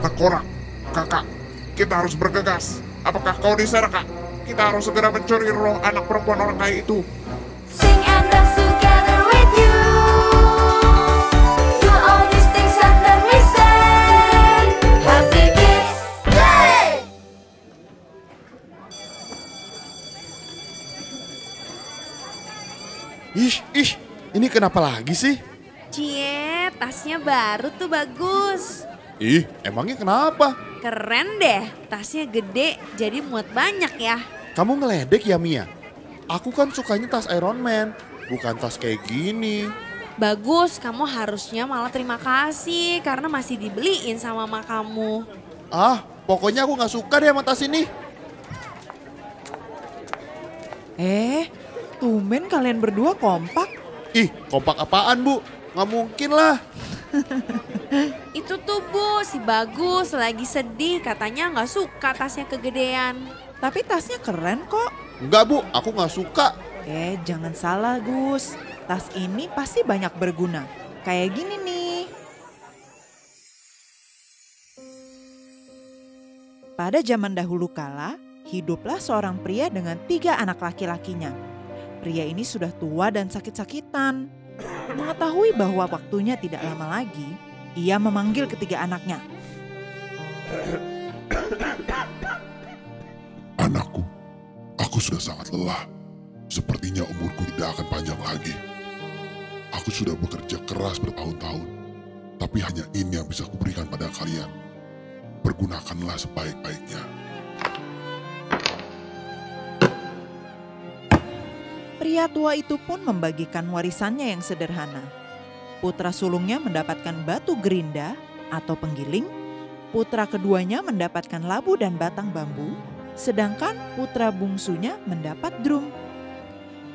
tengkorak. Kakak, kita harus bergegas. Apakah kau di sana, Kak? Kita harus segera mencuri roh anak perempuan orang kaya itu. Sing and dance together with you. Do all these things and then we say, Happy Kids Day! Ih, ih, ini kenapa lagi sih? Cie, tasnya baru tuh bagus. Ih, emangnya kenapa? Keren deh, tasnya gede jadi muat banyak ya. Kamu ngeledek ya Mia? Aku kan sukanya tas Iron Man, bukan tas kayak gini. Bagus, kamu harusnya malah terima kasih karena masih dibeliin sama mama kamu. Ah, pokoknya aku nggak suka deh sama tas ini. Eh, tumben kalian berdua kompak. Ih, kompak apaan bu? Nggak mungkin lah. Itu tuh bu, si Bagus lagi sedih katanya nggak suka tasnya kegedean. Tapi tasnya keren kok. Enggak bu, aku nggak suka. Eh, jangan salah Gus. Tas ini pasti banyak berguna. Kayak gini nih. Pada zaman dahulu kala, hiduplah seorang pria dengan tiga anak laki-lakinya. Pria ini sudah tua dan sakit-sakitan. Mengetahui bahwa waktunya tidak lama lagi, ia memanggil ketiga anaknya. Anakku, aku sudah sangat lelah. Sepertinya umurku tidak akan panjang lagi. Aku sudah bekerja keras bertahun-tahun, tapi hanya ini yang bisa kuberikan pada kalian. Pergunakanlah sebaik-baiknya. Pria tua itu pun membagikan warisannya yang sederhana. Putra sulungnya mendapatkan batu gerinda atau penggiling, putra keduanya mendapatkan labu dan batang bambu, sedangkan putra bungsunya mendapat drum.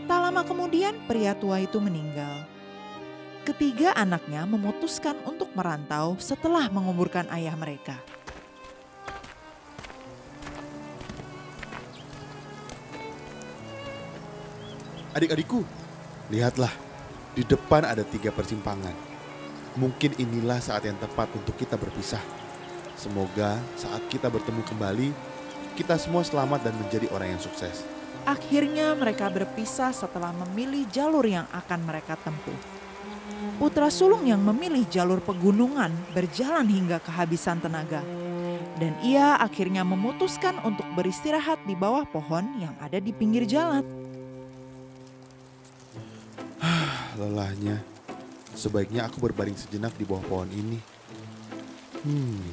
Tak lama kemudian pria tua itu meninggal. Ketiga anaknya memutuskan untuk merantau setelah menguburkan ayah mereka. Adik-adikku, lihatlah. Di depan ada tiga persimpangan. Mungkin inilah saat yang tepat untuk kita berpisah. Semoga saat kita bertemu kembali, kita semua selamat dan menjadi orang yang sukses. Akhirnya mereka berpisah setelah memilih jalur yang akan mereka tempuh. Putra sulung yang memilih jalur pegunungan berjalan hingga kehabisan tenaga. Dan ia akhirnya memutuskan untuk beristirahat di bawah pohon yang ada di pinggir jalan. Lelahnya, sebaiknya aku berbaring sejenak di bawah pohon ini. Hmm,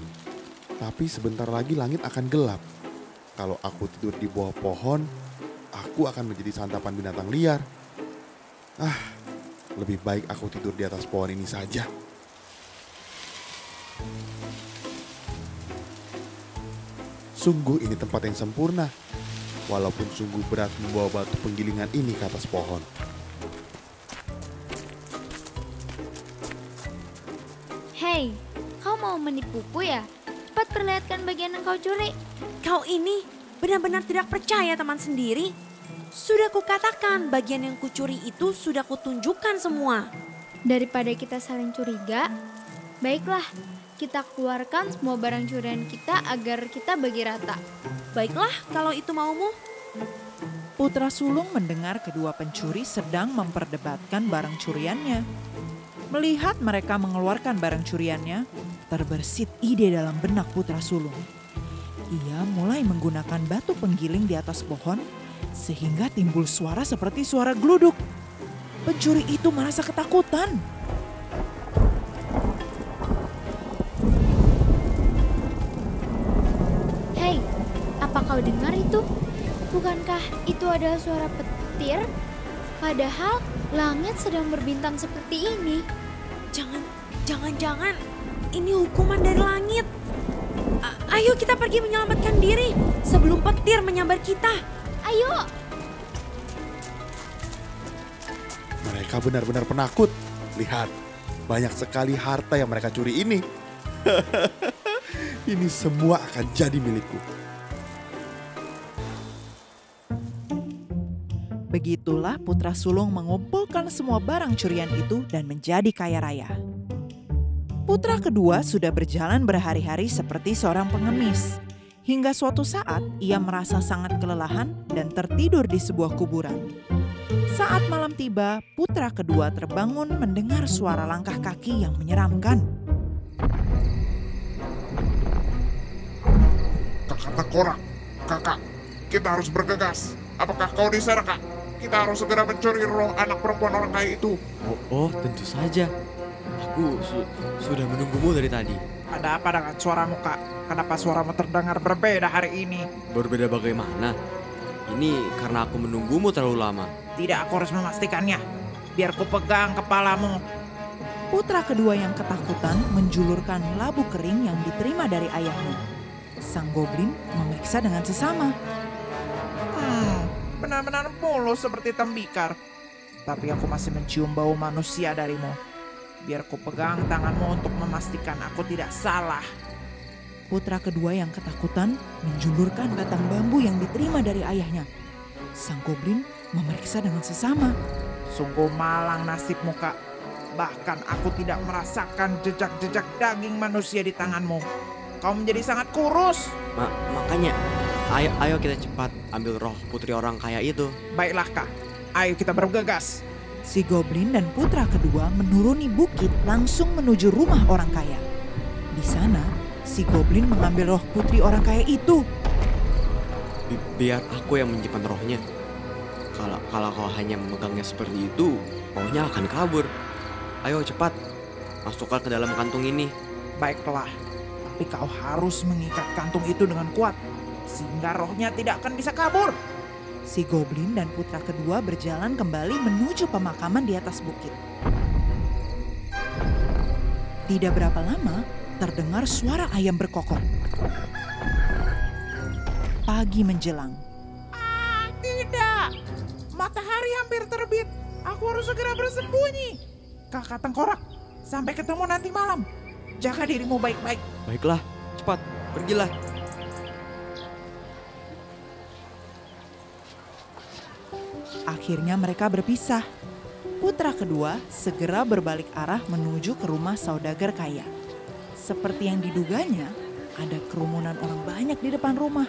tapi sebentar lagi langit akan gelap. Kalau aku tidur di bawah pohon, aku akan menjadi santapan binatang liar. Ah, lebih baik aku tidur di atas pohon ini saja. Sungguh ini tempat yang sempurna. Walaupun sungguh berat membawa batu penggilingan ini ke atas pohon. Mau menipuku ya? Cepat perlihatkan bagian yang kau curi. Kau ini benar-benar tidak percaya teman sendiri. Sudah kukatakan bagian yang kucuri itu sudah kutunjukkan semua. Daripada kita saling curiga, baiklah kita keluarkan semua barang curian kita agar kita bagi rata. Baiklah kalau itu maumu. Putra sulung mendengar kedua pencuri sedang memperdebatkan barang curiannya. Melihat mereka mengeluarkan barang curiannya, terbersit ide dalam benak putra sulung. Ia mulai menggunakan batu penggiling di atas pohon sehingga timbul suara seperti suara geluduk. Pencuri itu merasa ketakutan. Hei, apa kau dengar itu? Bukankah itu adalah suara petir? Padahal langit sedang berbintang seperti ini. Jangan, jangan-jangan ini hukuman dari langit. A- ayo kita pergi menyelamatkan diri sebelum petir menyambar kita. Ayo, Mereka benar-benar penakut. Lihat, banyak sekali harta yang mereka curi ini. ini semua akan jadi milikku. Begitulah putra sulung mengumpulkan semua barang curian itu dan menjadi kaya raya. Putra kedua sudah berjalan berhari-hari seperti seorang pengemis. Hingga suatu saat ia merasa sangat kelelahan dan tertidur di sebuah kuburan. Saat malam tiba, putra kedua terbangun mendengar suara langkah kaki yang menyeramkan. Kakak Tengkorak, kakak, kita harus bergegas. Apakah kau di sana, kak? Kita harus segera mencuri roh anak perempuan orang kaya itu. Oh, oh tentu saja. Aku su- sudah menunggumu dari tadi. Ada apa dengan suaramu kak? Kenapa suaramu terdengar berbeda hari ini? Berbeda bagaimana? Ini karena aku menunggumu terlalu lama. Tidak aku harus memastikannya. Biar ku pegang kepalamu. Putra kedua yang ketakutan menjulurkan labu kering yang diterima dari ayahnya. Sang goblin memeriksa dengan sesama. Benar-benar mulus seperti tembikar. Tapi aku masih mencium bau manusia darimu. Biar ku pegang tanganmu untuk memastikan aku tidak salah. Putra kedua yang ketakutan menjulurkan batang bambu yang diterima dari ayahnya. Sang goblin memeriksa dengan sesama. Sungguh malang nasibmu kak. Bahkan aku tidak merasakan jejak-jejak daging manusia di tanganmu. Kau menjadi sangat kurus. Ma- makanya, ayo ayo kita cepat ambil roh putri orang kaya itu. Baiklah kak, ayo kita bergegas. Si goblin dan putra kedua menuruni bukit langsung menuju rumah orang kaya. Di sana, si goblin mengambil roh putri orang kaya itu. Bi- biar aku yang menyimpan rohnya. Kalau kalau kau hanya memegangnya seperti itu, rohnya akan kabur. Ayo cepat, masukkan ke dalam kantung ini. Baiklah, tapi kau harus mengikat kantung itu dengan kuat. Sehingga rohnya tidak akan bisa kabur. Si goblin dan putra kedua berjalan kembali menuju pemakaman di atas bukit. Tidak berapa lama, terdengar suara ayam berkokok. Pagi menjelang. Ah, tidak. Matahari hampir terbit. Aku harus segera bersembunyi. Kakak Tengkorak, sampai ketemu nanti malam. Jaga dirimu baik-baik. Baiklah, cepat, pergilah. Akhirnya mereka berpisah. Putra kedua segera berbalik arah menuju ke rumah saudagar kaya. Seperti yang diduganya, ada kerumunan orang banyak di depan rumah.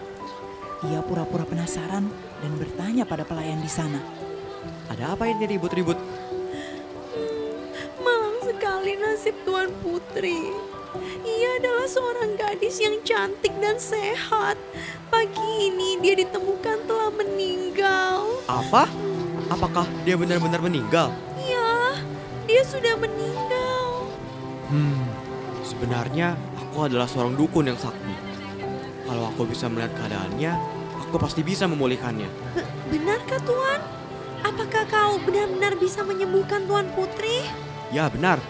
Ia pura-pura penasaran dan bertanya pada pelayan di sana. Ada apa ini ribut-ribut? Malang sekali nasib Tuan Putri. Ia adalah seorang gadis yang cantik dan sehat. Pagi ini dia ditemukan telah meninggal. Apa? Apakah dia benar-benar meninggal? Ya, dia sudah meninggal. Hmm, sebenarnya aku adalah seorang dukun yang sakti. Kalau aku bisa melihat keadaannya, aku pasti bisa memulihkannya. Be- benarkah Tuan? Apakah kau benar-benar bisa menyembuhkan Tuan Putri? Ya benar.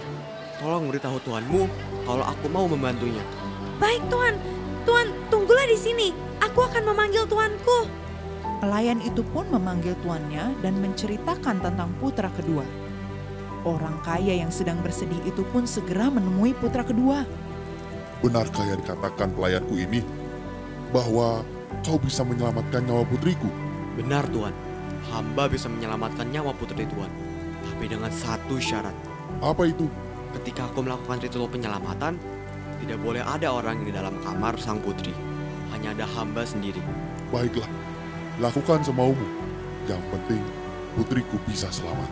Tolong beritahu tuanmu kalau aku mau membantunya. Baik Tuan. Tuan, tunggulah di sini. Aku akan memanggil tuanku. Pelayan itu pun memanggil tuannya dan menceritakan tentang putra kedua. Orang kaya yang sedang bersedih itu pun segera menemui putra kedua. Benarkah yang dikatakan pelayanku ini? Bahwa kau bisa menyelamatkan nyawa putriku? Benar tuan. Hamba bisa menyelamatkan nyawa putri tuan. Tapi dengan satu syarat. Apa itu? Ketika aku melakukan ritual penyelamatan, tidak boleh ada orang di dalam kamar sang putri. Hanya ada hamba sendiri. Baiklah, lakukan semaumu. Yang penting, putriku bisa selamat.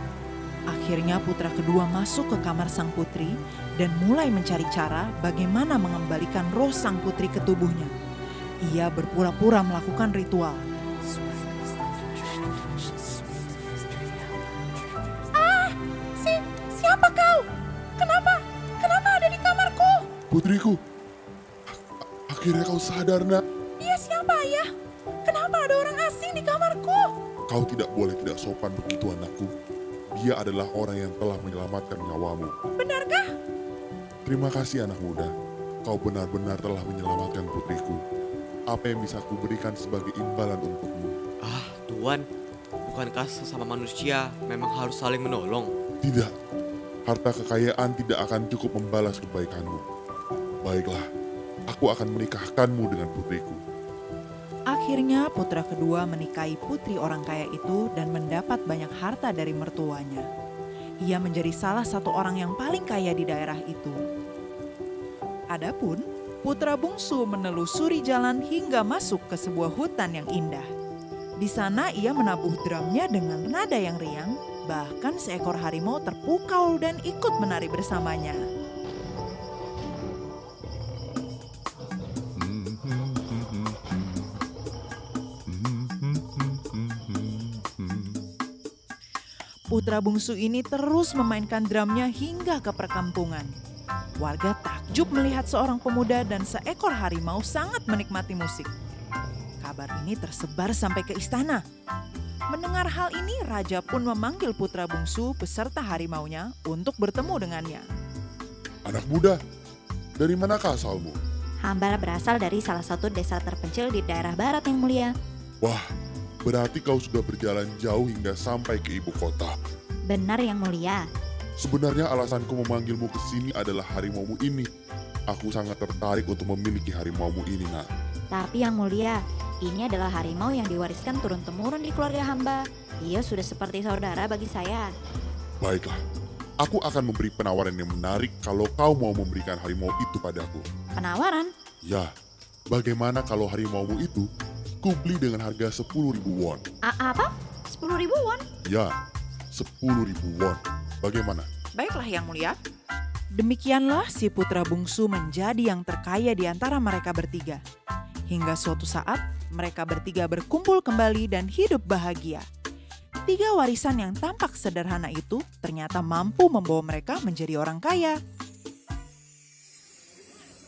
Akhirnya putra kedua masuk ke kamar sang putri dan mulai mencari cara bagaimana mengembalikan roh sang putri ke tubuhnya. Ia berpura-pura melakukan ritual. Si, siapa kau? Kenapa? Kenapa ada di kamarku? Putriku, akhirnya kau sadar nak. Tidak boleh tidak sopan begitu anakku. Dia adalah orang yang telah menyelamatkan nyawamu. Benarkah? Terima kasih anak muda. Kau benar-benar telah menyelamatkan putriku. Apa yang bisa kuberikan sebagai imbalan untukmu? Ah, tuan. Bukankah sesama manusia memang harus saling menolong? Tidak, harta kekayaan tidak akan cukup membalas kebaikanmu. Baiklah, aku akan menikahkanmu dengan putriku. Akhirnya putra kedua menikahi putri orang kaya itu dan mendapat banyak harta dari mertuanya. Ia menjadi salah satu orang yang paling kaya di daerah itu. Adapun putra bungsu menelusuri jalan hingga masuk ke sebuah hutan yang indah. Di sana ia menabuh drumnya dengan nada yang riang, bahkan seekor harimau terpukau dan ikut menari bersamanya. Putra bungsu ini terus memainkan drumnya hingga ke perkampungan. Warga takjub melihat seorang pemuda dan seekor harimau sangat menikmati musik. Kabar ini tersebar sampai ke istana. Mendengar hal ini, raja pun memanggil putra bungsu beserta harimaunya untuk bertemu dengannya. Anak muda, dari manakah asalmu? Hamba berasal dari salah satu desa terpencil di daerah barat yang mulia. Wah, berarti kau sudah berjalan jauh hingga sampai ke ibu kota. Benar yang mulia. Sebenarnya alasanku memanggilmu ke sini adalah harimaumu ini. Aku sangat tertarik untuk memiliki harimaumu ini, nak. Tapi yang mulia, ini adalah harimau yang diwariskan turun-temurun di keluarga hamba. Dia sudah seperti saudara bagi saya. Baiklah, aku akan memberi penawaran yang menarik kalau kau mau memberikan harimau itu padaku. Penawaran? Ya, bagaimana kalau harimaumu itu ku beli dengan harga 10.000 won? A apa? 10 ribu won? Ya, 10.000 won. Bagaimana? Baiklah yang mulia. Demikianlah si putra bungsu menjadi yang terkaya di antara mereka bertiga. Hingga suatu saat mereka bertiga berkumpul kembali dan hidup bahagia. Tiga warisan yang tampak sederhana itu ternyata mampu membawa mereka menjadi orang kaya.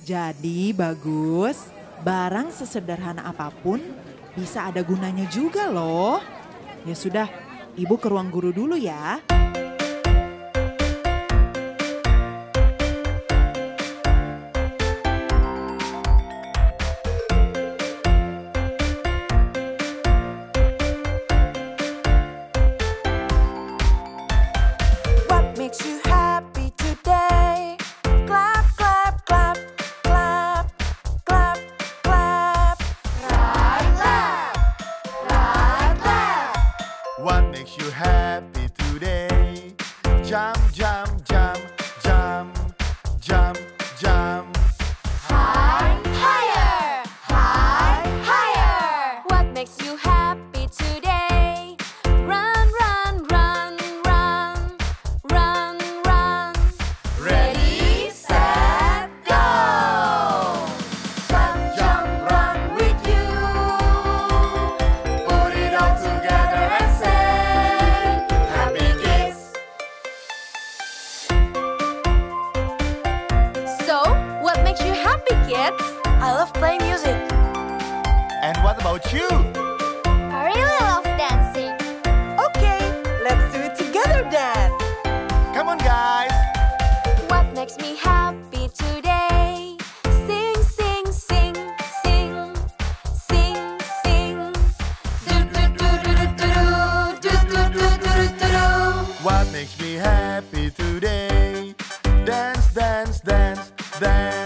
Jadi bagus, barang sesederhana apa pun bisa ada gunanya juga loh. Ya sudah, ibu ke ruang guru dulu ya. I love playing music. And what about you? I really love dancing. Okay, let's do it together then. Come on, guys. What makes me happy today? Sing, sing, sing, sing, sing, sing. Do do do do do do do do do do do do do. What makes me happy today? Dance, dance, dance, dance.